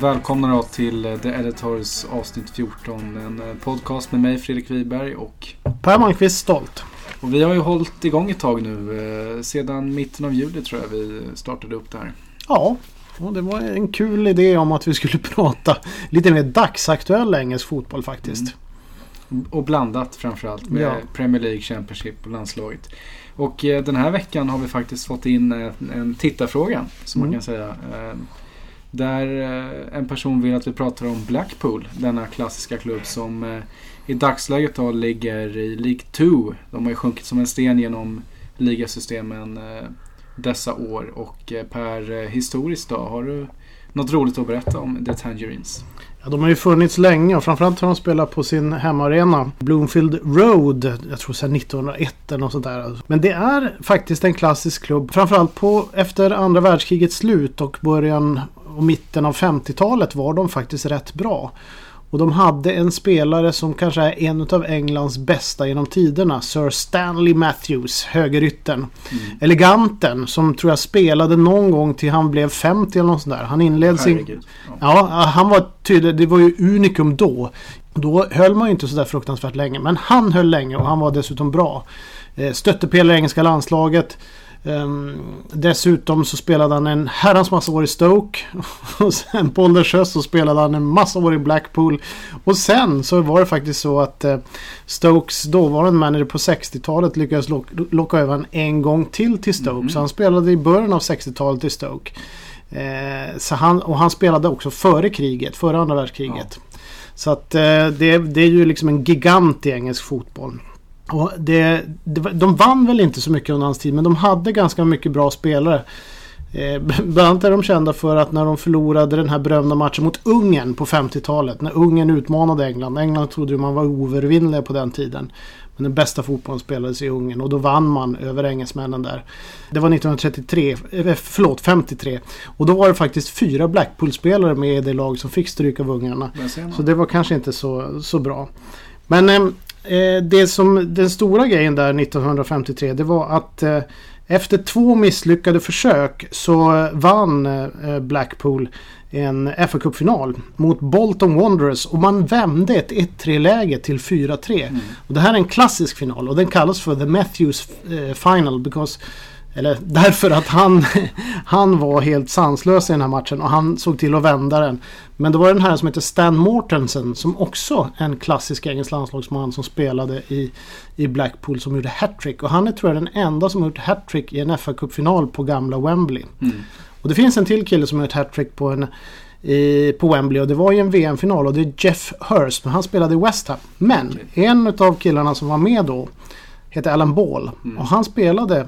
Välkomna då till eh, The Editors avsnitt 14. En eh, podcast med mig Fredrik Wiberg och Per Malmqvist Stolt. Och vi har ju hållit igång ett tag nu. Eh, sedan mitten av juli tror jag vi startade upp det här. Ja, och det var en kul idé om att vi skulle prata lite mer dagsaktuell engelsk fotboll faktiskt. Mm. Och blandat framförallt med ja. Premier League, Championship och landslaget. Och den här veckan har vi faktiskt fått in en tittarfråga som mm. man kan säga. Där eh, en person vill att vi pratar om Blackpool, denna klassiska klubb som eh, i dagsläget då ligger i League 2. De har ju sjunkit som en sten genom ligasystemen eh, dessa år. Och per historiskt då, har du något roligt att berätta om The Tangerines? Ja, de har ju funnits länge och framförallt har de spelat på sin hemmaarena Bloomfield Road. Jag tror sedan 1901 eller något sånt där. Men det är faktiskt en klassisk klubb. Framförallt på efter andra världskrigets slut och början och mitten av 50-talet var de faktiskt rätt bra. Och de hade en spelare som kanske är en av Englands bästa genom tiderna. Sir Stanley Matthews, högerytten. Mm. Eleganten som tror jag spelade någon gång till han blev 50 eller något sånt där. Han inledde sin... Ja. ja, han var tydlig. Det var ju unikum då. Då höll man ju inte sådär fruktansvärt länge. Men han höll länge och han var dessutom bra. Eh, stöttepelare i engelska landslaget. Um, dessutom så spelade han en herrans massa år i Stoke. Och sen på ålderns så spelade han en massa år i Blackpool. Och sen så var det faktiskt så att uh, Stokes dåvarande manager på 60-talet lyckades lock locka över honom en gång till till Stoke. Mm. Så han spelade i början av 60-talet i Stoke. Uh, så han, och han spelade också före kriget, före andra världskriget. Ja. Så att uh, det, det är ju liksom en gigant i engelsk fotboll. Och det, det, de vann väl inte så mycket under hans tid men de hade ganska mycket bra spelare. Eh, bland annat är de kända för att när de förlorade den här berömda matchen mot Ungern på 50-talet. När Ungern utmanade England. England trodde man var oövervinnliga på den tiden. Men den bästa fotbollen spelades i Ungern och då vann man över engelsmännen där. Det var 1933, eh, förlåt 53. Och då var det faktiskt fyra Blackpool-spelare med i det lag som fick stryk av ungrarna. Så det var kanske inte så, så bra. Men eh, eh, det som, den stora grejen där 1953 det var att eh, efter två misslyckade försök så vann eh, Blackpool en fa Cup-final mot Bolton Wanderers och man vände ett 1-3 läge till 4-3. Mm. Och det här är en klassisk final och den kallas för The Matthews eh, Final because eller därför att han, han var helt sanslös i den här matchen och han såg till att vända den. Men det var den här som heter Stan Mortensen som också en klassisk engelsk landslagsman som spelade i, i Blackpool som gjorde hattrick. Och han är tror jag den enda som har gjort hattrick i en fa Cup-final på gamla Wembley. Mm. Och det finns en till kille som har gjort hattrick på en i, på Wembley och det var ju en VM-final och det är Jeff Hurst. Men han spelade i West Ham. Men okay. en av killarna som var med då heter Alan Ball. Mm. Och han spelade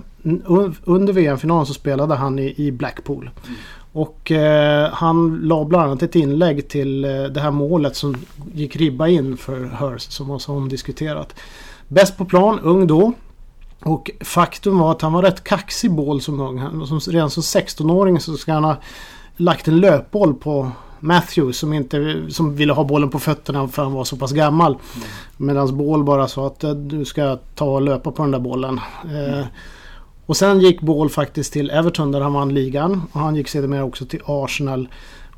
under VM-finalen så spelade han i, i Blackpool. Mm. Och eh, han la bland annat ett inlägg till eh, det här målet som gick ribba in för Hurst som var så omdiskuterat. Bäst på plan, ung då. Och faktum var att han var rätt kaxig bål som ung. Han, som, redan som 16-åring så ska han ha lagt en löpboll på Matthews som, inte, som ville ha bollen på fötterna för han var så pass gammal. Mm. Medan Bål bara sa att eh, du ska ta och löpa på den där bollen. Mm. Eh, och sen gick Ball faktiskt till Everton där han vann ligan. Och han gick sedermera också till Arsenal.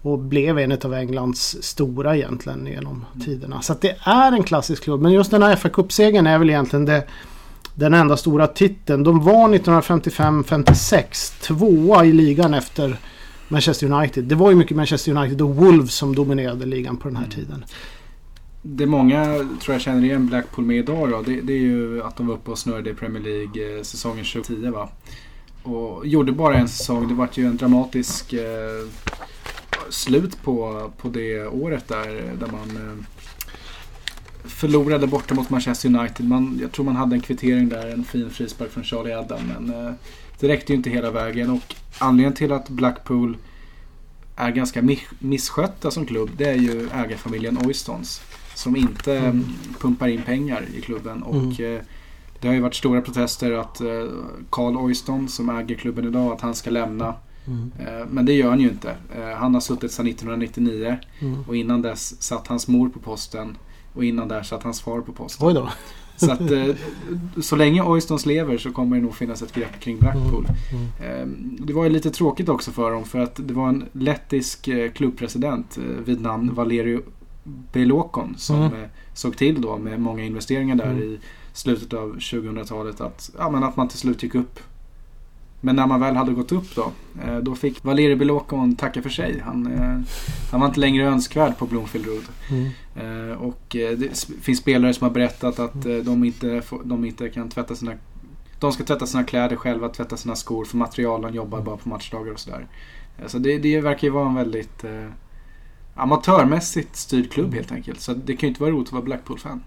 Och blev en av Englands stora egentligen genom mm. tiderna. Så det är en klassisk klubb. Men just den här fa Cup-segern är väl egentligen det, den enda stora titeln. De var 1955-56 tvåa i ligan efter Manchester United. Det var ju mycket Manchester United och Wolves som dominerade ligan på den här mm. tiden. Det många tror jag känner igen Blackpool med idag då, det, det, är ju att de var uppe och snurrade i Premier League eh, säsongen 2010 va. Och gjorde bara en säsong. Det vart ju en dramatisk eh, slut på, på det året där, där man eh, förlorade borta mot Manchester United. Man, jag tror man hade en kvittering där, en fin frispark från Charlie Adam. Men eh, det räckte ju inte hela vägen och anledningen till att Blackpool är ganska misskötta som klubb det är ju ägarfamiljen Oystons. Som inte mm. pumpar in pengar i klubben. Och mm. Eh, det har ju varit stora protester att eh, Carl Oyston som äger klubben idag att han ska lämna. Mm. Eh, men det gör han ju inte. Han har suttit sedan 1999 mm. och innan dess satt hans mor på posten Och innan där satt hans far på posten. Oj då. Så att så länge Oystons lever så kommer det nog finnas ett grepp kring Blackpool. Mm. Eh, Det var ju lite tråkigt också för dem för att det var en lettisk klubbpresident vid namn Valerio Belokon som Mm. eh, såg till då med många investeringar där Mm. i slutet av 2000-talet att, ja, men att man till slut gick upp. Men när man väl hade gått upp då, eh, då fick Valerio Belokon tacka för sig. Han, eh, han var inte längre önskvärd på Bloomfield Road. Mm. Och det finns spelare som har berättat att eh, de inte, de inte kan tvätta sina de ska tvätta sina kläder själva, tvätta sina skor för materialen jobbar bara på matchdagar och sådär. Så det, det verkar ju vara en väldigt amatörmässigt styrd klubb helt enkelt. Så det kan ju inte vara roligt att vara Blackpool-fan.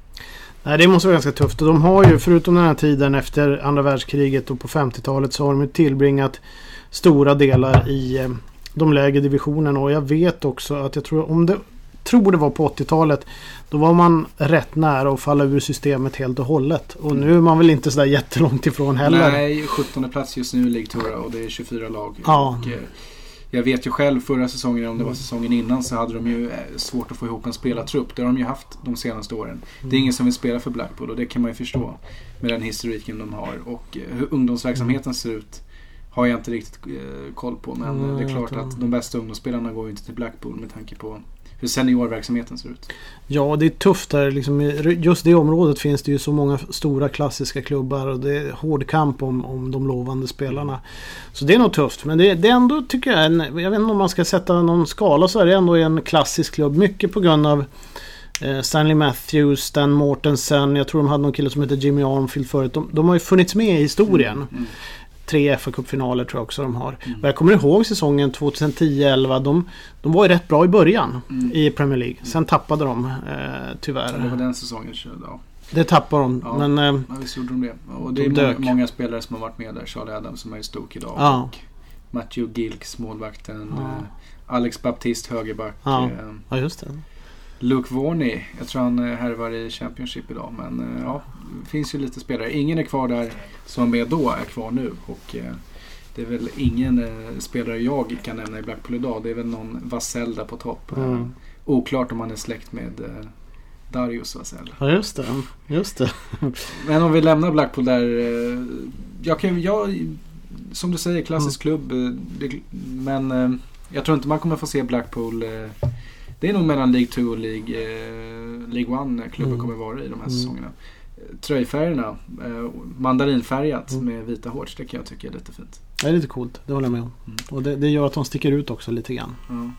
Nej, det måste vara ganska tufft. Och de har ju, förutom den här tiden efter andra världskriget och på 50-talet, så har de ju tillbringat stora delar i eh, de lägre divisionerna. Och jag vet också att jag tror, om det, tror det var på 80-talet, då var man rätt nära att falla ur systemet helt och hållet. Och nu är man väl inte sådär jättelångt ifrån heller. Nej, 17 plats just nu i League och det är 24 lag. Ja. Och, eh, jag vet ju själv förra säsongen, om det var säsongen innan, så hade de ju eh, svårt att få ihop en spelartrupp. Det har de ju haft de senaste åren. Det är ingen som vill spela för Blackpool och det kan man ju förstå med den historiken de har. Och eh, hur ungdomsverksamheten ser ut har jag inte riktigt eh, koll på. Men Mm, det är klart att de bästa ungdomsspelarna går ju inte till Blackpool med tanke på hur seniorverksamheten ser ut. Ja, det är tufft där. Liksom, just det området finns det ju så många stora klassiska klubbar och det är hård kamp om, om de lovande spelarna. Så det är nog tufft. Men det, det är ändå, tycker jag, en, jag vet inte om man ska sätta någon skala så är det ändå en klassisk klubb. Mycket på grund av eh, Stanley Matthews, Stan Mortensen, jag tror de hade någon kille som heter Jimmy Armfield förut. De, de har ju funnits med i historien. Mm. Tre FA-cupfinaler tror jag också de har. Mm. Och jag kommer ihåg säsongen 2010-11. De, de var ju rätt bra i början Mm. i Premier League. Sen tappade de eh, tyvärr. det var den säsongen. Ja. Det tappade de. Ja. Men eh, Ja, visst gjorde de det. Och det De är dök. många, många spelare som har varit med där. Charlie Adams som är i stok idag. Ja. Och Matthew Gilks, målvakten. Eh, Alex Baptiste, högerback. Ja. eh, ja, just det. Luke Varney, jag tror han eh, härvar i Championship idag. Men eh, ja, det finns ju lite spelare. Ingen är kvar där som med då är kvar nu. Och eh, det är väl ingen spelare jag kan nämna i Blackpool idag. Det är väl någon Vasell där på topp. Mm. Oklart om han är släkt med Darius Vasell. Ja, just det. Just det. Men om vi lämnar Blackpool där. Jag kan, jag, som du säger, klassisk klubb. eh, det, men jag tror inte man kommer få se Blackpool. Det är nog mellan League 2 och League, eh, League 1 klubben Mm. kommer vara i de här Mm. säsongerna. Eh, Tröjfärgerna, eh, mandarinfärgat Mm. med vita shorts, det kan jag tycka är lite fint. Det är lite coolt. Det håller jag med om. Mm. Och det, det gör att de sticker ut också lite grann. Ja.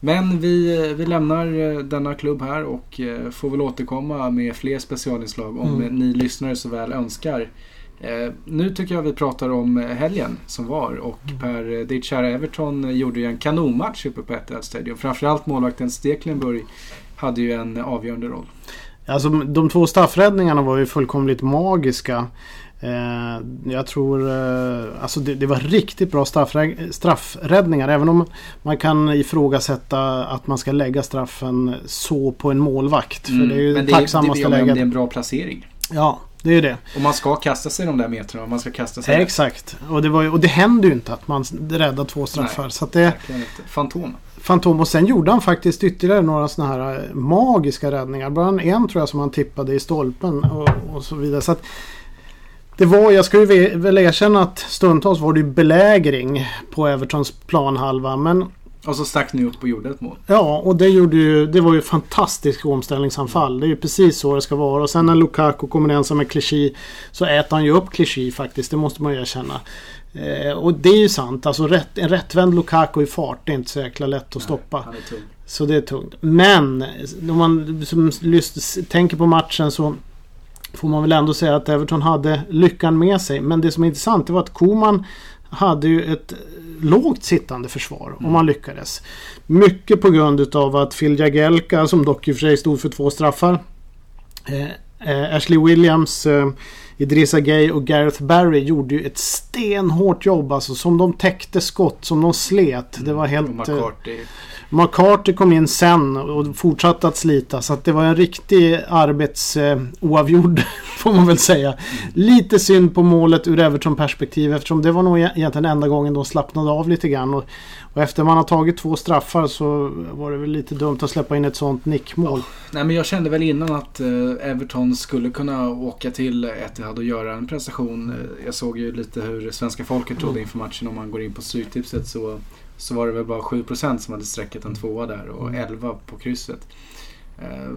Men vi, eh, vi lämnar eh, denna klubb här och får väl återkomma med fler specialinslag om Mm. ni lyssnare så väl önskar. Eh, nu tycker jag vi pratar om eh, helgen som var och Mm. Per, eh, ditt kära Everton eh, gjorde ju en kanonmatch uppe på Etihad Stadium. Framförallt målvakten Steklenburg hade ju en avgörande roll. Alltså de två straffräddningarna var ju fullkomligt magiska. Eh, jag tror... Eh, alltså det, det var riktigt bra straffrä- straffräddningar. Även om man kan ifrågasätta att man ska lägga straffen så på en målvakt. För det är ju Mm. Men det tacksammaste det, det, det är en bra placering. Ja, det är ju det. Och man ska kasta sig de där metrarna man ska kasta sig rätt. Exakt. Och det, var ju, och det händer ju inte att man räddar två straffar. Nej. Så det. Fantom. Fantom och sen gjorde han faktiskt ytterligare några sådana här eh, magiska räddningar. Bara en tror jag som han tippade i stolpen och, och så vidare. Så att det var, jag ska ju väl erkänna att stundtals var det ju belägring på Evertons planhalva. Men Och så stack ni upp och gjorde ett mål. ja, och det gjorde ju, det var ju fantastiskt omställningsanfall. Det är ju precis så det ska vara. Och sen när Lukaku kommer ensam med Clichy så äter han ju upp Clichy faktiskt. Det måste man ju erkänna. Eh, och det är ju sant. Alltså rätt, en rättvänd Lukaku i fart det är inte så jäkla lätt att stoppa. Så det är tungt. Men om man som lyst, tänker på matchen så får man väl ändå säga att Everton hade lyckan med sig. Men det som är intressant det var att Koman hade ju ett lågt sittande försvar om man lyckades. Mycket på grund utav att Phil Jagielka som dock i och för sig stod för två straffar. Eh, eh, Ashley Williams eh, Idrissa Gay och Gareth Barry gjorde ju ett stenhårt jobb alltså. Som de täckte skott, som de slet. Det var helt... Och McCarthy. McCarthy kom in sen och fortsatte att slita. Så att det var en riktig arbetsoavgjord eh, får man väl säga. Lite synd på målet ur Everton-perspektiv eftersom det var nog egentligen enda gången de slappnade av lite grann. Och, och efter man har tagit två straffar så var det väl lite dumt att släppa in ett sånt nickmål. Nej men jag kände väl innan att eh, Everton skulle kunna åka till Etihad och göra en prestation. Eh, jag såg ju lite hur svenska folket trodde inför matchen om man går in på Stryktipset så så var det väl bara 7% som hade sträckat en tvåa där och 11 på krysset. Eh,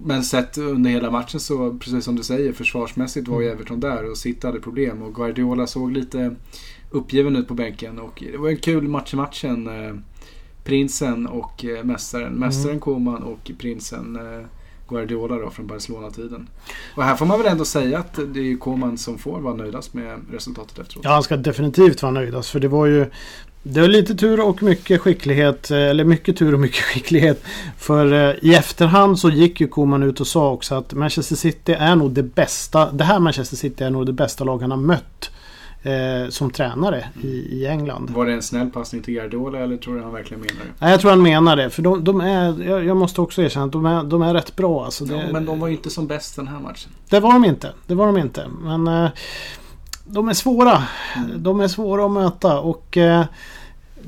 Eh, men sett under hela matchen så, precis som du säger, försvarsmässigt var ju. Everton där och City hade problem. Och Guardiola såg lite uppgiven ut på bänken. Och det var en kul match i matchen. Eh, prinsen och eh, mästaren. Mm. Mästaren Koman och prinsen Guardiola då från Barcelona-tiden. Och här får man väl ändå säga att det är Koman som får vara nöjdast med resultatet efteråt. Ja, han ska definitivt vara nöjdast. För det var ju det var lite tur och mycket skicklighet. Eller mycket tur och mycket skicklighet. För eh, i efterhand så gick ju Koman ut och sa också att Manchester City är nog det bästa. Det här Manchester City är nog det bästa lag han har mött. Eh, som tränare i, i, England. Var det en snäll passning till Guardiola eller tror du han verkligen menar det? Nej, jag tror han menar det. För de, de är, jag, jag, måste också erkänna att de är, de är rätt bra. Alltså det, ja, men de var ju inte som bäst den här matchen. Det var de inte. Det var de inte. Men eh, de är svåra. Mm. De är svåra att möta. Och eh,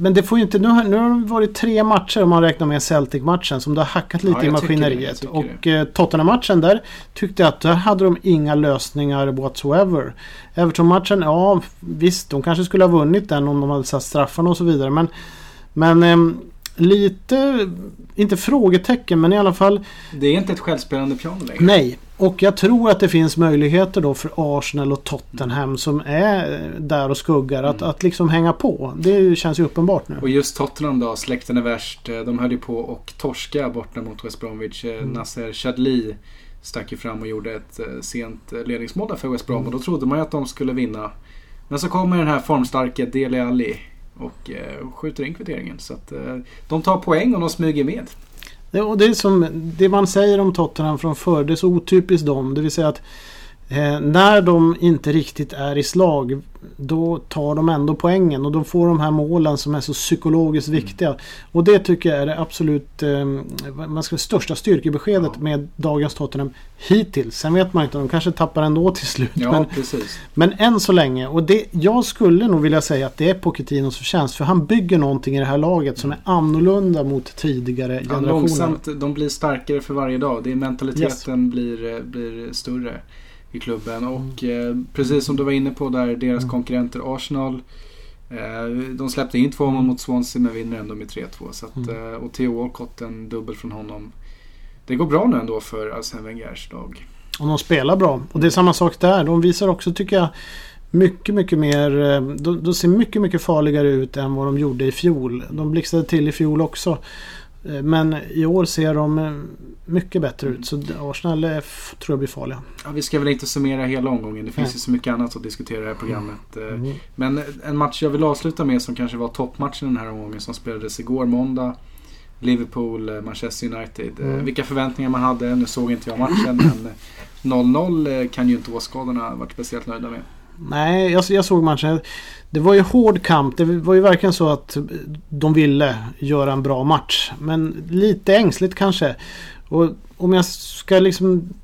men det får ju inte... Nu har, nu har det varit tre matcher om man räknar med Celtic-matchen som det har hackat lite ja, i maskineriet. Det, och eh, Tottenham-matchen där tyckte jag att där hade de inga lösningar whatsoever. Everton-matchen, ja visst de kanske skulle ha vunnit den om de hade satt straffarna och så vidare. Men, men eh, lite, inte frågetecken men i alla fall. Det är inte ett självspelande piano längre. Nej, och jag tror att det finns möjligheter då för Arsenal och Tottenham som är där och skuggar att, mm. att liksom hänga på. Det känns ju uppenbart nu. Och just Tottenham då, släkten är värst. De höll ju på och torska borta mot West Bromwich. Mm. Nasser Chadli stack ju fram och gjorde ett eh, sent ledningsmål där för West Brom. Mm. Och då trodde man ju att de skulle vinna. Men så kommer den här formstarke Dele Alli och eh, skjuter in kvitteringen. Så att eh, de tar poäng och de smyger med. Det, och det är som det man säger om Tottenham från förr. Det är så otypiskt dem. Det vill säga att eh, när de inte riktigt är i slag då tar de ändå poängen och då får de här målen som är så psykologiskt mm. viktiga. Och det tycker jag är det absolut eh, man ska, största styrkebeskedet ja. med dagens Tottenham hittills. Sen vet man inte, de kanske tappar ändå till slut. Ja, men, precis. men än så länge, och det, jag skulle nog vilja säga att det är Pochettinos förtjänst. För han bygger någonting i det här laget som är annorlunda mot tidigare ja, generationer. Långsamt, de blir starkare för varje dag. Det är mentaliteten yes. blir, eh, blir större i klubben. Och eh, precis som du var inne på där, deras mm. konkurrenter Arsenal. Eh, de släppte in två mål mot Swansea men vinner ändå med 3-2. Så att, mm. eh, och Theo Walcott, en dubbel från honom. Det går bra nu ändå för Arsene Wengers lag. Och de spelar bra. Och det är samma sak där. De visar också, tycker jag, mycket, mycket mer... Eh, de, de, ser mycket, mycket farligare ut än vad de gjorde i fjol. De blixtrade till i fjol också. Eh, men i år ser de eh, mycket bättre ut. Så Arsenal är, tror jag blir farliga. Ja, vi ska väl inte summera hela omgången. Det finns Nej. ju så mycket annat att diskutera i det här programmet. Eh, mm. Men en match jag vill avsluta med som kanske var toppmatchen den här omgången som spelades igår måndag. Liverpool, Manchester United. Mm. Vilka förväntningar man hade. Nu såg inte jag matchen men 0-0 kan ju inte åskådarna varit speciellt nöjda med. Nej, jag, jag såg matchen. Det var ju hård kamp. Det var ju verkligen så att de ville göra en bra match. Men lite ängsligt kanske. Och om jag ska liksom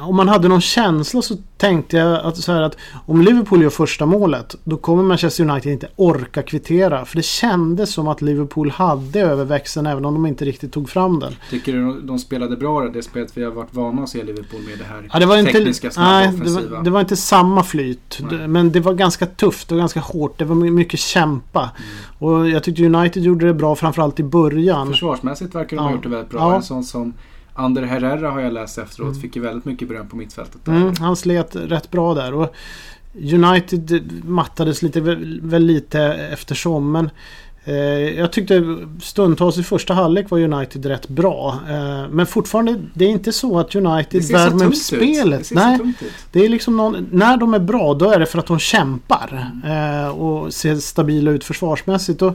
om man hade någon känsla så tänkte jag att, så här att om Liverpool gör första målet då kommer Manchester United inte orka kvittera. För det kändes som att Liverpool hade överväxeln även om de inte riktigt tog fram den. Tycker du de spelade bra det spelet vi har varit vana att se Liverpool med det här ja, det var tekniska, inte, snabba, nej? Det var, det var, inte samma flyt. Nej. Men det var ganska tufft och ganska hårt. Det var mycket kämpa. Mm. Och jag tyckte United gjorde det bra framförallt i början. Försvarsmässigt verkar de ha gjort det väldigt bra. Ja. En sån som Ander Herrera har jag läst efteråt. Mm. Fick ju väldigt mycket beröm på mittfältet. Mm, han slet rätt bra där. Och United mattades lite, väl lite eftersom. Men eh, jag tyckte stundtals i första halvlek var United rätt bra. Eh, men fortfarande, det är inte så att United värmer upp spelet. Det Nej, det är liksom någon, när de är bra då är det för att de kämpar. Eh, och ser stabila ut försvarsmässigt. Och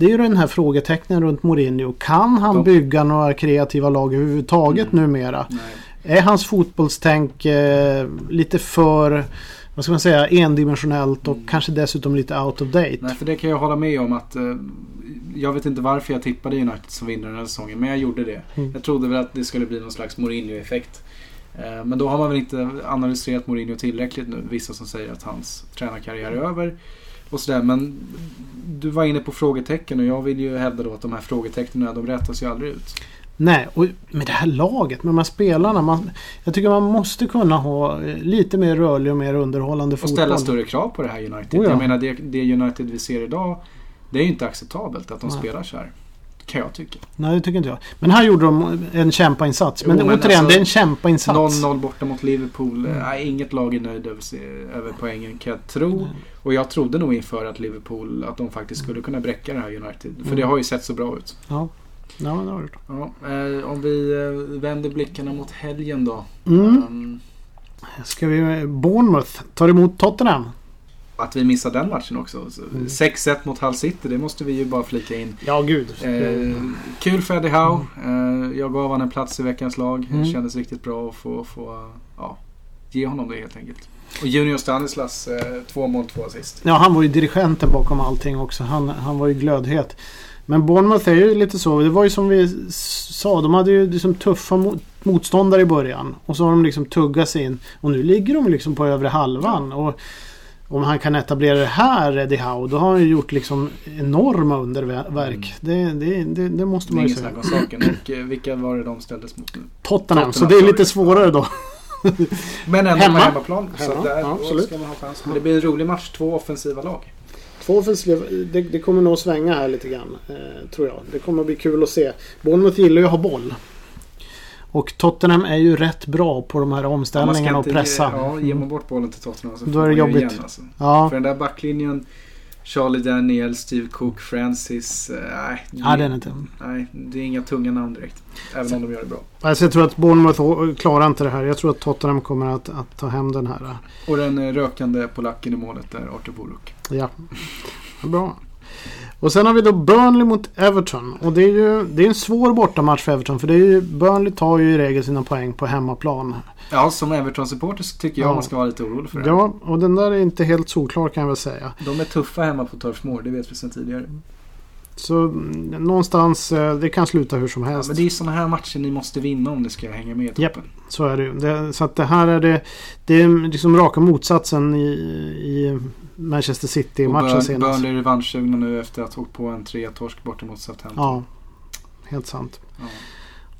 det är ju den här frågetecknen runt Mourinho. Kan han bygga några kreativa lag överhuvudtaget mm. numera? Är hans fotbollstänk eh, lite för vad ska man säga, endimensionellt och mm. kanske dessutom lite out of date? Nej, för det kan jag hålla med om att eh, jag vet inte varför jag tippade United som vinnare den här säsongen, men jag gjorde det. Mm. Jag trodde väl att det skulle bli någon slags Mourinho-effekt. Eh, men då har man väl inte analyserat Mourinho tillräckligt nu. Vissa som säger att hans tränarkarriär är över. Och sådär. Men du var inne på frågetecken och jag vill ju hävda då att de här frågetecknen de rättas ju aldrig ut. Nej, och med det här laget, med de här spelarna. Man, jag tycker man måste kunna ha eh, lite mer rörlig och mer underhållande fotboll. Och ställa större krav på det här United. Oh ja. Jag menar det, det United vi ser idag. Det är ju inte acceptabelt att de Nej. spelar så här. Kan jag tycka. Nej, det tycker inte jag. Men här gjorde de en kämpainsats. Men, jo, men återigen, alltså, det är en kämpainsats. 0-0 borta mot Liverpool. Mm. Äh, inget lag är nöjd över, över poängen kan jag tro. Mm. Och jag trodde nog inför att Liverpool, att de faktiskt skulle kunna bräcka det här United. För mm. det har ju sett så bra ut. Ja. Ja, det har det ja, eh, Om vi eh, vänder blickarna mot helgen då. Um, Ska vi... Bournemouth tar emot Tottenham. Att vi missar den matchen också. Mm. 6-1 mot Hull City, det måste vi ju bara flika in. Ja, gud. Eh, kul för Eddie Howe. Mm. Eh, jag gav honom en plats i veckans lag. Mm. Det kändes riktigt bra att få, få ja, ge honom det helt enkelt. Och Junior Stanislas, eh, två mål, två assist. Ja, han var ju dirigenten bakom allting också. Han, han var ju glödhet. Men Bournemouth är ju lite så. Det var ju som vi sa. De hade ju liksom tuffa motståndare i början. Och så har de liksom tuggat sig in. Och nu ligger de liksom på övre halvan. Och om han kan etablera det här, Eddie Howe, då har han ju gjort liksom enorma underverk. Mm. Det, det, det, det, måste man ju säga. Det är inget snack om saken. Och eh, vilka var det de ställdes mot nu? Tottenham, Tottenham så det är lite svårare då. Men ändå Hemma. på hemmaplan. Hemma. Så där ja, absolut. ska man ha chans. Men det blir en rolig match. Två offensiva lag. Två offensiva, det, det kommer nog svänga här lite grann. Eh, tror jag. Det kommer bli kul att se. Bournemouth gillar ju att ha boll. Och Tottenham är ju rätt bra på de här omställningarna och pressa. Ja, ger man bort bollen till Tottenham så Då är det jobbigt. Igen, alltså. ja. För den där backlinjen Charlie Daniel, Steve Cook, Francis. Eh, nej, det, ja, den är inte. nej, det är inga tunga namn direkt. Även så, om de gör det bra. Alltså jag tror att Bournemouth klarar inte det här. Jag tror att Tottenham kommer att, att ta hem den här. Och den eh, rökande polacken i målet där, Artur Buruk. Ja, bra. Och sen har vi då Burnley mot Everton. Och det är ju det är en svår bortamatch för Everton. För det är ju, Burnley tar ju i regel sina poäng på hemmaplan. Ja, som Everton-supporter tycker jag ja. man ska vara lite orolig för det. Ja, och den där är inte helt solklar kan jag väl säga. De är tuffa hemma på Turf Moor, det vet vi sedan tidigare. Så mm, någonstans, eh, det kan sluta hur som helst. Ja, men det är sådana här matcher ni måste vinna om det ska hänga med i toppen. Japp, så är det ju. Så att det här är det, det är liksom raka motsatsen i, i Manchester City-matchen senast. Burnley revanschsugna nu efter att ha åkt på en 3-torsk borta mot Southampton. Ja, helt sant. Ja.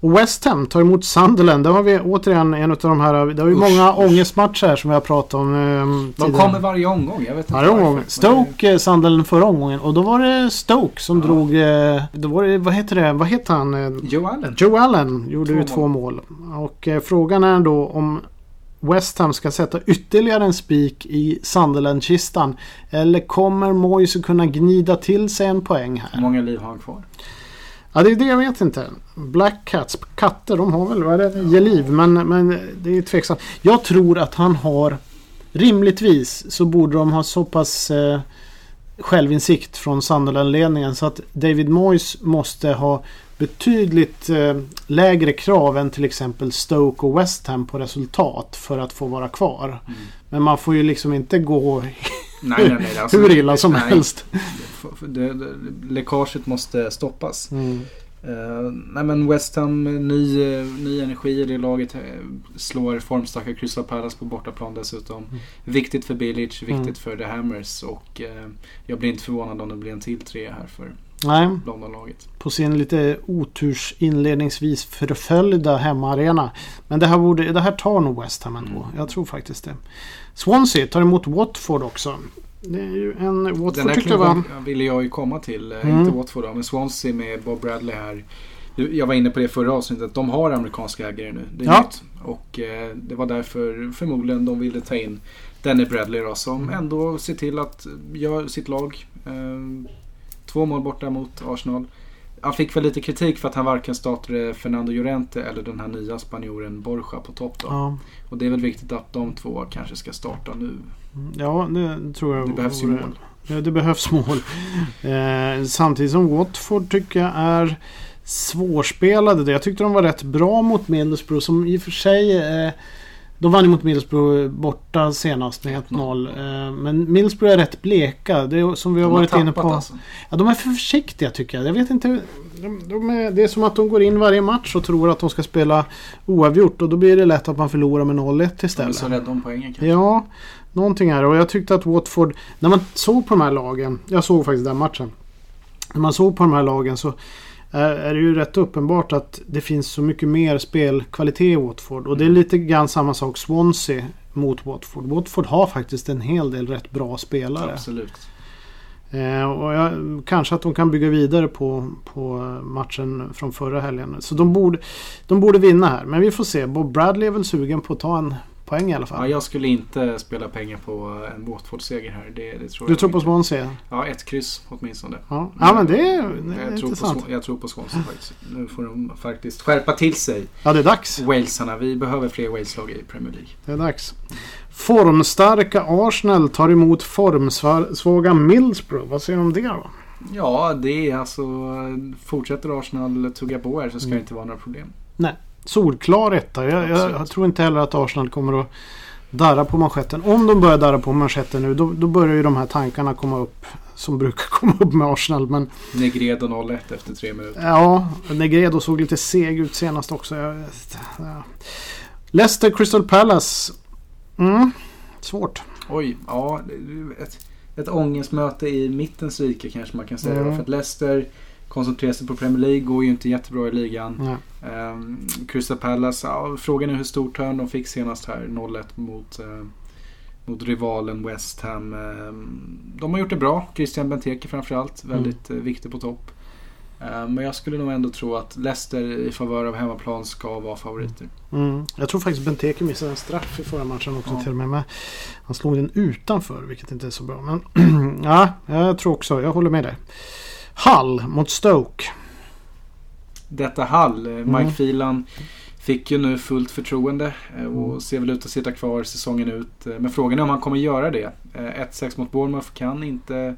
Och West Ham tar emot Sunderland. Där har vi återigen en av de här. Det har ju usch, många usch. ångestmatcher här som vi har pratat om. Eh, de kommer varje omgång. Jag vet inte varje omgång. Stoke, eh, Sunderland förra omgången. Och då var det Stoke som ja. drog... Eh, då var det, vad heter det? Vad heter han? Joe Allen. Joe Allen gjorde två ju två mål. Och eh, frågan är då om West Ham ska sätta ytterligare en spik i Sunderland-kistan. Eller kommer Moyes kunna gnida till sig en poäng här? Hur många liv har han kvar? Ja, det är det jag vet inte. Black Cats, katter, de har väl, vad är det, ge liv. Men, men det är tveksamt. Jag tror att han har, rimligtvis så borde de ha så pass eh, självinsikt från Sunderland-ledningen så att David Moyes måste ha betydligt eh, lägre krav än till exempel Stoke och West Ham på resultat för att få vara kvar. Mm. Men man får ju liksom inte gå nej, nej, nej, alltså, hur illa som nej, helst. Det, det, läckaget måste stoppas. Mm. Uh, nej men West Ham, ny, ny energi i det laget. Eh, slår formstarka Crystal Palace på bortaplan dessutom. Mm. Viktigt för Bilic, viktigt mm. för The Hammers och uh, jag blir inte förvånad om det blir en till tre här för Nej. Londonlaget. På sin lite oturs inledningsvis förföljda hemmaarena. Men det här, borde, det här tar nog West Ham ändå. Mm. Jag tror faktiskt det. Swansea tar emot Watford också. Det är ju en... Watford Den här tyckte jag ville jag ju komma till. Eh, mm. Inte Watford då, men Swansea med Bob Bradley här. Jag var inne på det förra avsnittet. De har amerikanska ägare nu. Det är ja. nytt. Och eh, det var därför förmodligen de ville ta in Danny Bradley då, som mm. ändå ser till att göra sitt lag. Eh, Två mål borta mot Arsenal. Han fick väl lite kritik för att han varken startade Fernando Llorente eller den här nya spanjoren Borja på topp. Då. Ja. Och det är väl viktigt att de två kanske ska starta nu. Ja, det tror jag. Det behövs ju mål. Det behövs mål. Eh, samtidigt som Watford tycker jag är svårspelade. Jag tyckte de var rätt bra mot Middlesbrough som i och för sig eh, de vann ju mot Middlesbrough borta senast med 1-0. Eh, men Middlesbrough är rätt bleka. Det är som vi har De varit har inne på. alltså. Ja, de är för försiktiga tycker jag. Jag vet inte. De, de är, det är som att de går in varje match och tror att de ska spela oavgjort. Och då blir det lätt att man förlorar med 0-1 De är istället. så rädda om poängen kanske. Ja, någonting är det. Och jag tyckte att Watford, när man såg på de här lagen. Jag såg faktiskt den matchen. När man såg på de här lagen så är, är det ju rätt uppenbart att det finns så mycket mer spelkvalitet i Watford. Och det är lite grann samma sak Swansea mot Watford. Watford har faktiskt en hel del rätt bra spelare. Absolut. Eh, och jag, kanske att de kan bygga vidare på, på matchen från förra helgen. Så de borde, de borde vinna här. Men vi får se. Bob Bradley är väl sugen på att ta en poäng i alla Ja, fall. jag skulle inte spela pengar på en Watford-seger här. Det, det tror du tror på. Swansea? Ja, ett kryss åtminstone. Ja, ja men det är, det är Jag tror, på, intressant. Swan- jag tror på Swansea faktiskt. Nu får de faktiskt skärpa till sig. Ja, det är dags. Walesarna. Vi behöver fler Wales-lag i Premier League. Det är dags. Formstarka Arsenal tar emot formsvaga Middlesbrough. Vad säger du om det då? Ja, det är alltså... Fortsätter Arsenal tugga på här så ska Mm. det inte vara några problem. Solklar etta. Jag, jag, jag tror inte heller att Arsenal kommer att darra på manschetten. Om de börjar darra på manschetten nu då, då börjar ju de här tankarna komma upp. Som brukar komma upp med Arsenal. Men Negredo 0-1 efter tre minuter. ja, Negredo såg lite seg ut senast också. Jag, ja. Leicester Crystal Palace. Mm, svårt. Oj, ja. Ett, ett ångestmöte i mittens rike kanske man kan säga. Mm. För att Leicester koncentrerar sig på Premier League. Går ju inte jättebra i ligan. Um, Crystal Palace, ja, frågan är hur stor törn de fick senast här. 0-1 mot, eh, mot rivalen West Ham. Ehm, de har gjort det bra. Christian Benteke framförallt. Väldigt eh, viktig på topp. Ehm, men jag skulle nog ändå tro att Leicester i favör av hemmaplan ska vara favoriter. Mm. Jag tror faktiskt Benteke missade en straff i förra matchen också Ja. till och med. Men han slog den utanför vilket inte är så bra. Men ja, jag tror också. Jag håller med dig. Hull mot Stoke. Detta Hall, eh, Mike Mm. Phelan fick ju nu fullt förtroende eh, och Mm. ser väl ut att sitta kvar säsongen ut. Eh, Men frågan är om han kommer göra det. Eh, 1-6 mot Bournemouth kan inte,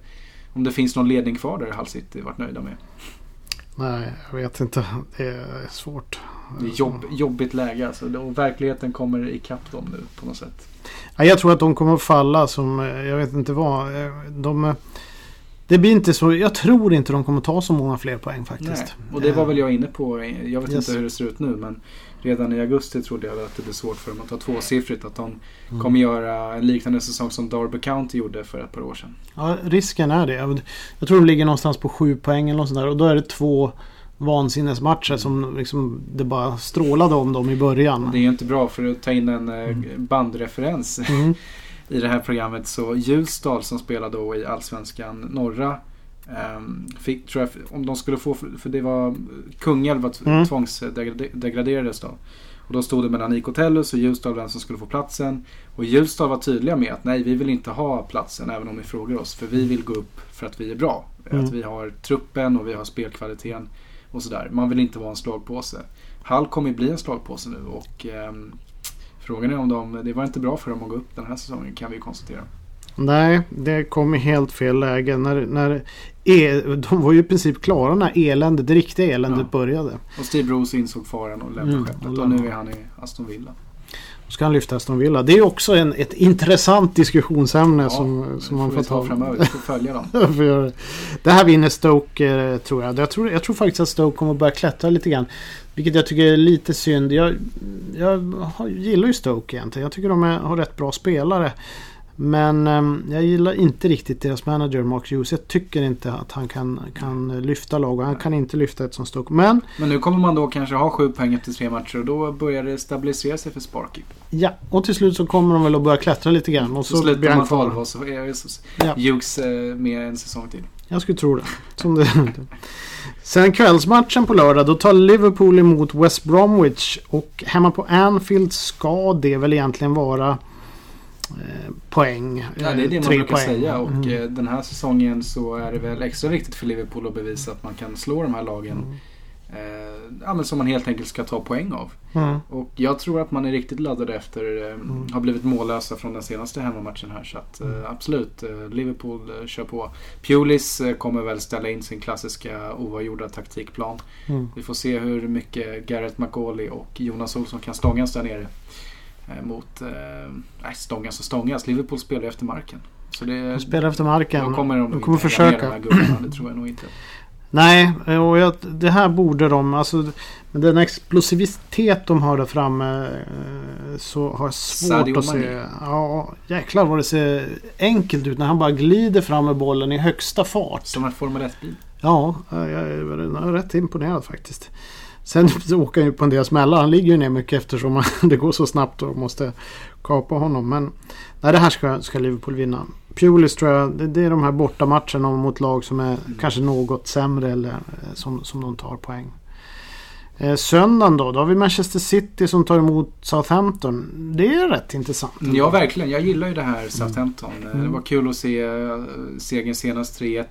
om det finns någon ledning kvar där Hull City varit nöjda med. Nej, jag vet inte. Det är svårt. Det är jobb, jobbigt läge alltså. Och verkligheten kommer ikapp dem nu på något sätt. Ja, jag tror att de kommer att falla som, jag vet inte vad. De, det blir inte så, jag tror inte de kommer ta så många fler poäng faktiskt. Nej. Och det var väl jag inne på. Jag vet Yes. inte hur det ser ut nu men redan i augusti trodde jag att det blir svårt för dem att ta tvåsiffrigt. Att de Mm. kommer göra en liknande säsong som Derby County gjorde för ett par år sedan. Ja, risken är det. Jag- tror de ligger någonstans på sju poäng eller något sånt där. Och då är det två vansinnesmatcher som liksom det bara strålade om dem i början. Det är ju inte bra för att ta in en eh, bandreferens Mm. I det här programmet. Så Ljusdal som spelar då i Allsvenskan norra. ehm, fick, tror jag, om de skulle få, för det var Kungälv Mm. tvångsdegraderades då. Och då stod det mellan IK Tellus och Ljusdal vem som skulle få platsen. Och Ljusdal var tydliga med att nej, vi vill inte ha platsen även om ni frågar oss. För vi vill gå upp för att vi är bra. Mm. Att vi har truppen och vi har spelkvaliteten och sådär. Man vill inte vara en slagpåse. Hall kommer bli en slagpåse nu och ehm, frågan är om de, det var inte bra för dem att gå upp den här säsongen kan vi konstatera. Nej, det kom i helt fel läge. När, när e, de var ju i princip klara när eländet, det riktiga eländet Ja. började. Och Steve Bruce insåg faran och lämnade Mm, skeppet och och nu är han i Aston Villa. Då ska han lyfta Aston Villa. Det är också en, ett intressant diskussionsämne Ja, som, som man får ta ta. framöver, vi får följa dem. Det. här vinner Stoke eh, tror jag. Jag tror, jag tror faktiskt att Stoke kommer börja klättra lite grann. Vilket jag tycker är lite synd. Jag, jag gillar ju Stoke egentligen. Jag tycker de är, har rätt bra spelare. Men ehm, jag gillar inte riktigt deras manager Mark Hughes. Jag tycker inte att han kan, kan lyfta lag och han kan inte lyfta ett som Stoke. Men Men nu kommer man då kanske ha sju poäng efter tre matcher och då börjar det stabilisera sig för Sparky. ja, och till slut så kommer de väl att börja klättra lite grann. Och Så, så, slutar man. 12 och så är. Hughes eh, med en säsong till. Jag skulle tro det. Som det Sen kvällsmatchen på lördag då tar Liverpool emot West Bromwich. Och hemma på Anfield ska det väl egentligen vara eh, poäng. Ja, det är det Eh, man brukar poäng. säga och Mm. eh, den här säsäsongen så är det väl extra viktigt för Liverpool att bevisa att man kan slå de här lagen. Mm. Eh, som man helt enkelt ska ta poäng av. Mm. Och jag tror att man är riktigt laddade efter eh, Mm. har blivit mållösa från den senaste hemmamatchen här. Så att, Mm. eh, absolut, eh, Liverpool eh, kör på. Pulis eh, kommer väl ställa in sin klassiska oavgjorda taktikplan. Mm. Vi får se hur mycket Gareth McAuley och Jonas Olsson kan stångas där nere. Eh, mot, nej stångas och stångas. Liverpool spelar efter marken. Så det, De spelar efter marken. då kommer de, de kommer försöka. de här gubbarna, det tror jag nog inte. Nej, och jag, det här borde de... Alltså, med den explosivitet de har där framme eh, så har jag svårt Sadio att se... Ja, jäklar vad det ser enkelt ut när han bara glider fram med bollen i högsta fart. Som en Formel 1-bil. Ja, jag är, jag är rätt imponerad faktiskt. Sen åker han ju på en del smällar. Han ligger ju ner mycket eftersom det går så snabbt och måste kapa honom. Men nej, det här ska, ska Liverpool vinna. Pulis tror jag, det, det är de här bortamatcherna mot lag som är kanske något sämre eller eh, som, som de tar poäng. Eh, söndagen då, då har vi Manchester City som tar emot Southampton. Det är rätt intressant. Ja, verkligen. Jag gillar ju det här Southampton. Eh, Det Mm. var kul att se eh, segern senast 3-1.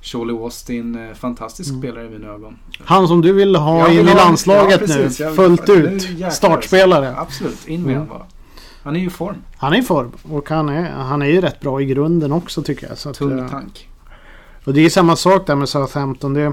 Charlie Austin, fantastisk Mm. spelare i mina ögon. Han som du ville ha Jag vill in i ha- landslaget ja, precis. nu. Fullt ut. Startspelare. Absolut, in med Mm. honom bara. Han är ju i form. Han är i form och han är, han är ju rätt bra i grunden också tycker jag. Så Tung eh, tank. och det är samma sak där med Southampton. Det,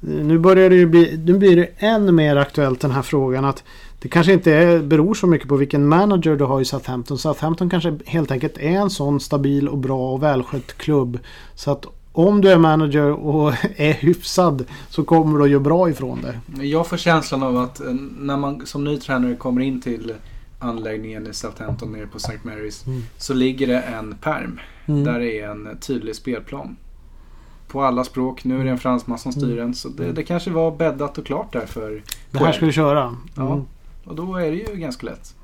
nu börjar det ju bli, nu blir det än mer aktuellt den här frågan att det kanske inte är, beror så mycket på vilken manager du har i Southampton. Southampton kanske helt enkelt är en sån stabil och bra och välskött klubb. Så att om du är manager och är hyfsad så kommer du att göra bra ifrån det. Jag får känslan av att eh, när man som ny tränare kommer in till anläggningen i Southampton nere på St. Mary's Mm. så ligger det en perm där det är en tydlig spelplan. På alla språk. Nu är det en fransman som styr den. Så det, det kanske var bäddat och klart där för Det här ska du köra. Ja. Mm. Och då är det ju ganska lätt.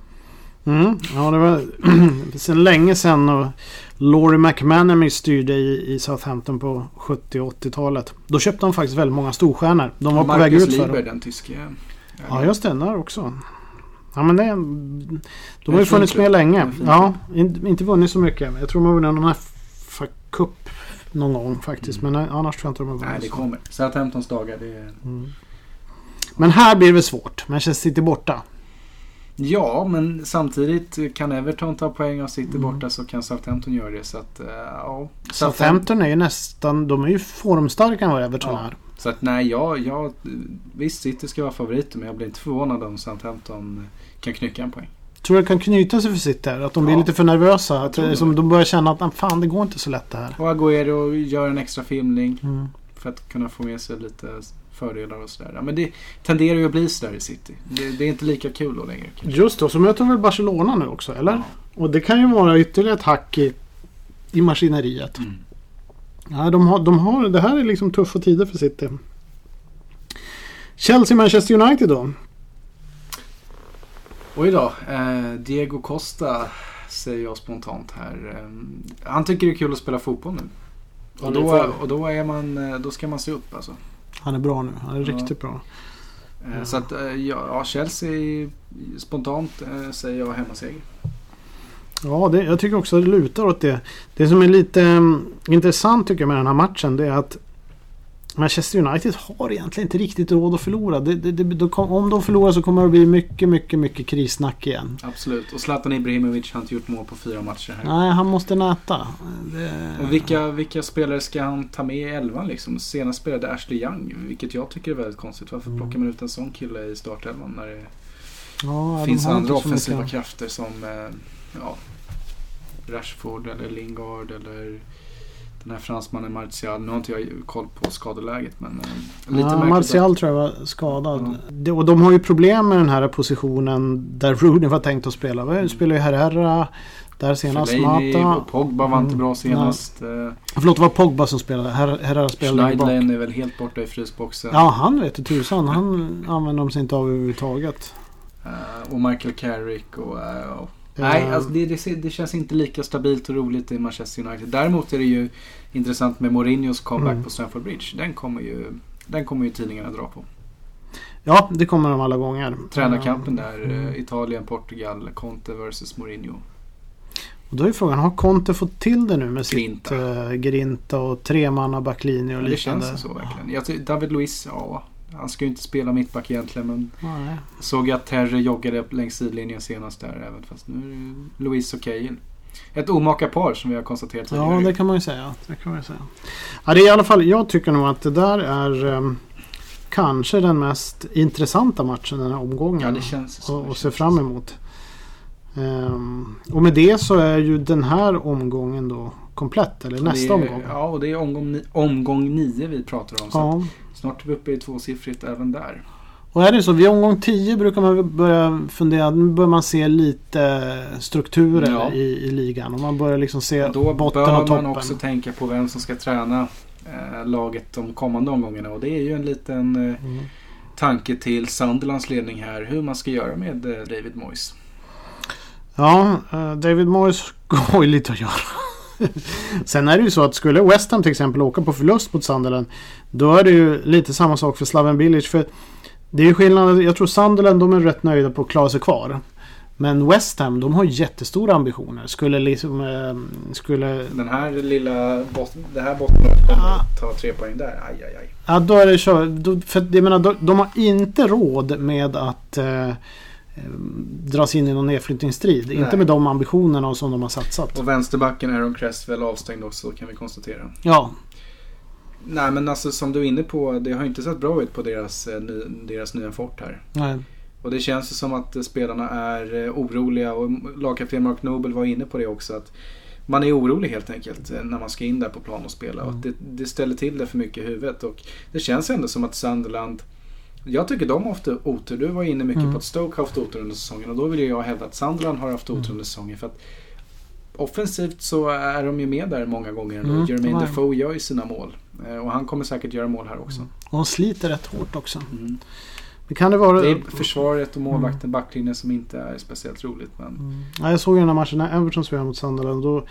Mm. Ja, det var sen länge sedan och Laurie McManamy styrde i, i Southampton på 70 och 80-talet. Då köpte de faktiskt väldigt många storstjärnor. De var på väg ut för Lieber, den tyske. Ja, just det. Där också. Ja, men det, de har ju funnits med länge. Ja, in, inte vunnit så mycket. Jag tror de har vunnit någon här FA Cup någon gång faktiskt. Men annars tror jag inte de har vunnit. Nej, det kommer. Southamptons dagar, det är... Mm. Men här blir det väl svårt. Manchester City borta. Ja, men samtidigt kan Everton ta poäng av City Mm. borta så kan Southampton göra det. Så att, eh, ja. Southampton är ju nästan... De är ju formstarkare än vad Everton Ja. är. Så att nej, jag, jag, visst City ska vara favoriter men jag blir inte förvånad om Southampton kan knycka en poäng. Tror du det kan knyta sig för City? Att de blir Ja. lite för nervösa? Att tror det, det. som de börjar känna att "Ah, fan det går inte så lätt det här. Och Agüero gör en extra filmning Mm. för att kunna få med sig lite fördelar och sådär. Men det tenderar ju att bli sådär i City. Det, det är inte lika kul då längre. kanske. Just då, så möter de väl Barcelona nu också, eller? Ja. Och det kan ju vara ytterligare ett hack i, i maskineriet. Mm. Ja, de har, de har, det här är liksom tuffa tider för City. Chelsea-Manchester United då? Oj då, eh, Diego Costa säger jag spontant här. Eh, han tycker det är kul att spela fotboll nu. Och då, och då, är man, eh, då ska man se upp alltså. Han är bra nu. Han är Ja. riktigt bra. Eh, Ja. Så att, eh, ja, ja, Chelsea spontant eh, säger jag hemmaseger. Ja, det, jag tycker också det lutar åt det. Det som är lite mm, intressant tycker jag med den här matchen det är att Manchester United har egentligen inte riktigt råd att förlora. Det, det, det, om de förlorar så kommer det bli mycket, mycket, mycket krissnack igen. Absolut. Och Zlatan Ibrahimovic har inte gjort mål på fyra matcher här. Nej, han måste näta. Och vilka, vilka spelare ska han ta med i elvan liksom? Senast spelade Ashley Young, vilket jag tycker är väldigt konstigt. Varför Mm. plockar man ut en sån kille i startelvan när det Ja, finns andra offensiva krafter som eh, ja, Rashford eller Lingard eller den här fransmannen Martial. Nu har inte jag koll på skadeläget men eh, lite Ja. Martial tror jag var skadad. Ja. Och de har ju problem med den här positionen där Rooney var tänkt att spela. Vi spelar ju Herrera. Där senast Fellaini Mata. och Pogba var inte Mm. bra senast. Eh, Förlåt, det var Pogba som spelade. Her Herrera spelade. Schneidlein är väl helt borta i frysboxen. Ja, han vet du tusan. Han använder de sig inte av överhuvudtaget. Eh, och Michael Carrick och... och Nej, Eh, alltså det, det, det känns inte lika stabilt och roligt i Manchester United. Däremot är det ju intressant med Mourinhos comeback Mm. på Stamford Bridge. Den kommer ju, den kommer ju tidningarna dra på. Ja, det kommer de alla gånger. Tränarkampen Eh, där, mm. eh, Italien, Portugal, Conte vs Mourinho. Och då är frågan, har Conte fått till det nu med sitt Grinta. uh, Grinta och tremanna backlinje och Ja, det liknande? känns så verkligen. Jag, David Luiz, ja. Han ska ju inte spela mittback egentligen men Nej. såg att Terry joggade längs sidlinjen senast där även fast nu är det Louise och Cahill. Ett omaka par som vi har konstaterat tidigare. Ja, det kan man ju säga. Det kan man ju säga. Ja, det är i alla fall, jag tycker nog att det där är um, kanske den mest intressanta matchen den här omgången. Ja, det känns så. och, och se fram emot. Ehm, och med det så är ju den här omgången då komplett. Eller nästa är, omgång. Ja, och det är omgång, omgång nio vi pratar om. Så Ja. Snart är vi uppe i tvåsiffrigt även där. Och är det så, vid omgång 10 brukar man börja fundera, nu börjar man se lite strukturer Ja. i, i ligan. Och man börjar liksom se Då botten bör och toppen. man också tänka på vem som ska träna eh, laget de kommande omgångarna. Och det är ju en liten eh, Mm. tanke till Sunderlands ledning här. Hur man ska göra med eh, David Moyes. Ja, eh, David Moyes har ju lite att göra. Sen är det ju så att skulle West Ham till exempel åka på förlust mot Sunderland. Då är det ju lite samma sak för Slaven Bilic. För det är ju skillnad. Jag tror Sunderland de är rätt nöjda på att klara sig kvar. Men West Ham de har jättestora ambitioner. Skulle liksom... Eh, skulle... Den här lilla bot- det här bottenlaget kommer Ah. ta tre poäng där. Aj, aj, aj. Ja, då är det kör. Då, för jag menar, de, de har inte råd med att eh, dras in i någon nedflyttningsstrid. Nej. Inte med de ambitionerna som de har satsat. Och vänsterbacken Aaron Cresswell avstängd också kan vi konstatera. Ja, Nej men alltså som du är inne på. Det har inte sett bra ut på deras, eh, deras nya fort här. nej. Och det känns ju som att eh, spelarna är eh, oroliga och lagkapten Mark Noble var inne på det också. att Man är orolig helt enkelt eh, när man ska in där på plan och spela. Och Mm. att det, det ställer till det för mycket i huvudet. Och det känns ändå som att Sunderland jag tycker de har haft otur. Du var inne mycket Mm. på att Stoke har haft otur under säsongen. Och då vill jag hävda att Sunderland har haft otur Mm. under säsongen. För att offensivt så är de ju med där många gånger. ändå. Mm, Jermaine. Defoe gör ju sina mål. Eh, Och han kommer säkert göra mål här också. Och de sliter rätt hårt också. Mm. Men kan det vara... Det är försvaret och målvakten, backlinjen som inte är speciellt roligt. Men Mm. Ja, jag såg ju den här matchen när Everton spelade mot Sunderland. Då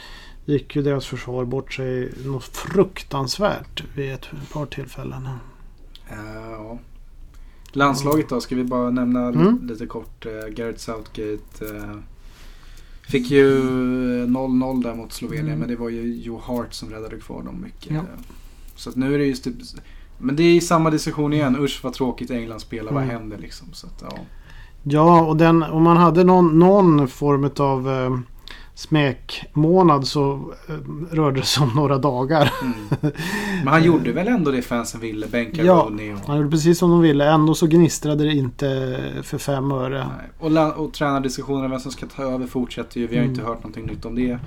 gick ju deras försvar bort sig något fruktansvärt vid ett par tillfällen. ja. Landslaget då, ska vi bara nämna Mm. lite kort. Eh, Gareth Southgate eh, fick ju 0-0 där mot Slovenien. Mm. Men det var ju Joe Hart som räddade kvar dem mycket. Ja. Så att nu är det just typ, Men det är samma diskussion igen. Usch vad tråkigt England spelar. Vad Mm. händer liksom? Så att, ja. Ja, och den, om man hade någon, någon form av eh, smekmånad så eh, rörde det sig om några dagar. Mm. Men han gjorde väl ändå det fansen ville? Bänka Ja. Rooney och... Han gjorde precis som de ville. Ändå så gnistrade det inte för fem öre. Och, och tränardiskussionerna vem som ska ta över fortsätter ju. Vi har Mm. inte hört någonting nytt om det. Eh,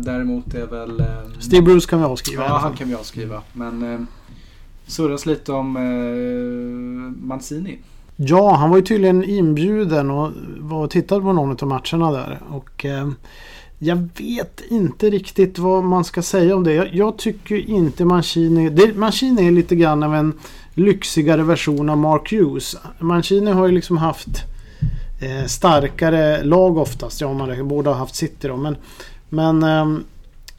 däremot är väl... Eh, Steve Bruce kan vi avskriva. Ja, han kan vi avskriva. Men eh, surras lite om eh, Mancini. Ja, han var ju tydligen inbjuden och var och tittade på någon av matcherna där. Och eh, jag vet inte riktigt vad man ska säga om det. Jag, jag tycker inte Mancini... Det, Mancini är lite grann av en lyxigare version av Mark Hughes. Mancini har ju liksom haft eh, starkare lag oftast. Ja, man räknar- borde ha haft City då. Men, men ehm,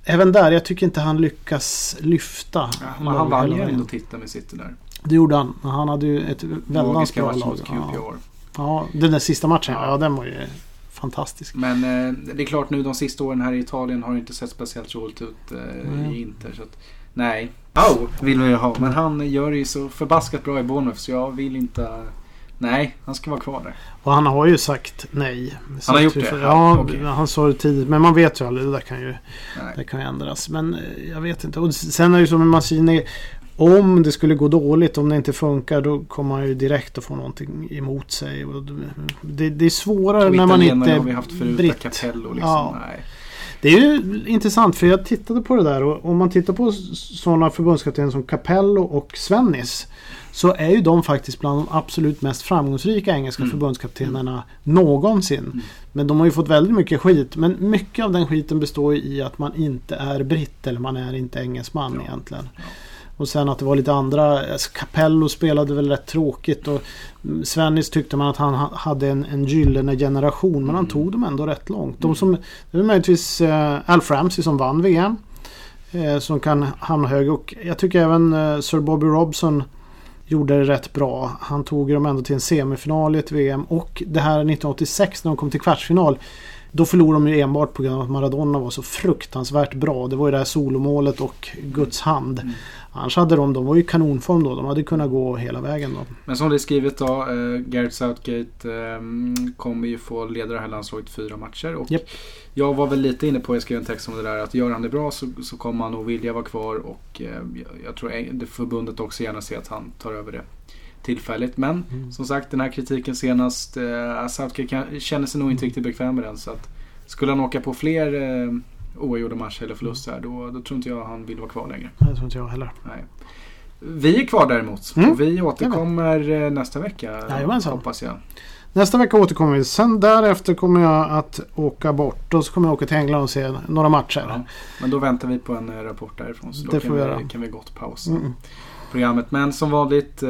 även där, jag tycker inte han lyckas lyfta. Ja, men han vann ju ändå titeln med City där. Det gjorde han. Han hade ju ett väldigt Logiska bra lag. Ja. Ja, den där sista matchen. Ja. Ja, den var ju fantastisk. Men eh, det är klart nu de sista åren här i Italien har det inte sett speciellt roligt ut eh, Nej. i Inter. Så att, nej. Au vill vi ha. Men han gör det ju så förbaskat bra i Bournemouth så jag vill inte... Nej, han ska vara kvar där. Och han har ju sagt nej. Så har gjort det? får- Ja, Ja, okej. han sa det tidigt. Men man vet ju aldrig. Det där kan ju, Nej. det kan ju ändras. Men eh, jag vet inte. Och sen är det ju som med Mancini. Om det skulle gå dåligt, om det inte funkar, då kommer han ju direkt att få någonting emot sig. Det, det är svårare när man inte har vi haft förut. britt. Capello liksom. Ja. Nej. Det är ju intressant för jag tittade på det där och om man tittar på sådana förbundskaptener som Capello och Svennis så är ju de faktiskt bland de absolut mest framgångsrika engelska Mm. förbundskaptenerna någonsin. Mm. Men de har ju fått väldigt mycket skit. Men mycket av den skiten består ju i att man inte är britt eller man är inte engelsman Ja. egentligen. Ja. Och sen att det var lite andra. Alltså Capello spelade väl rätt tråkigt och Svennis tyckte man att han ha- hade en, en gyllene generation. Men han Mm. tog dem ändå rätt långt. De Mm. som, det var möjligtvis uh, Alf Ramsey som vann VM. eh, som kan hamna högre. Och jag tycker även eh, Sir Bobby Robson gjorde det rätt bra. Han tog dem ändå till en semifinal i ett VM. Och det här 1986 när de kom till kvartsfinal. Då förlorade de ju enbart på grund av att Maradona var så fruktansvärt bra. Det var ju det här solomålet och Guds hand. Mm. Annars hade de, de var ju kanonform då. De hade kunnat gå hela vägen då. Men som det är skrivet då, eh, Gareth Southgate eh, kommer ju få leda det här landslaget fyra matcher. Och yep. Jag var väl lite inne på, jag skrev en text om det där, att gör han det bra så, så kommer han nog vilja vara kvar. Och eh, jag tror det förbundet också gärna ser att han tar över det tillfälligt. Men mm. som sagt den här kritiken senast, eh, Southgate känner sig nog inte riktigt bekväm med den. Så att, skulle han åka på fler eh, oavgjorda matcher eller förluster då, då tror inte jag han vill vara kvar längre. Det tror inte jag heller. Nej. Vi är kvar däremot. Mm. Och vi återkommer eh, nästa vecka. Jajamensan. Hoppas jag. Nästa vecka återkommer vi. Sen därefter kommer jag att åka bort. Och så kommer jag åka till England och se några matcher. Ja, men då väntar vi på en eh, rapport därifrån. Så då det kan, vi, kan vi gott pausa. Mm programmet. Men som vanligt eh,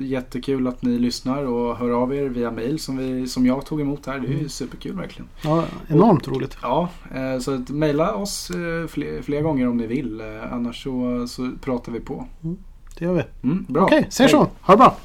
jättekul att ni lyssnar och hör av er via mail som, vi, som jag tog emot här. Det är ju mm. superkul verkligen. Ja, enormt och, roligt. Ja, eh, så att, mejla oss eh, fler, fler, gånger om ni vill. annars så, så pratar vi på. Mm, det gör vi. Mm, bra. Okej, okay, säg så. Ha det bra.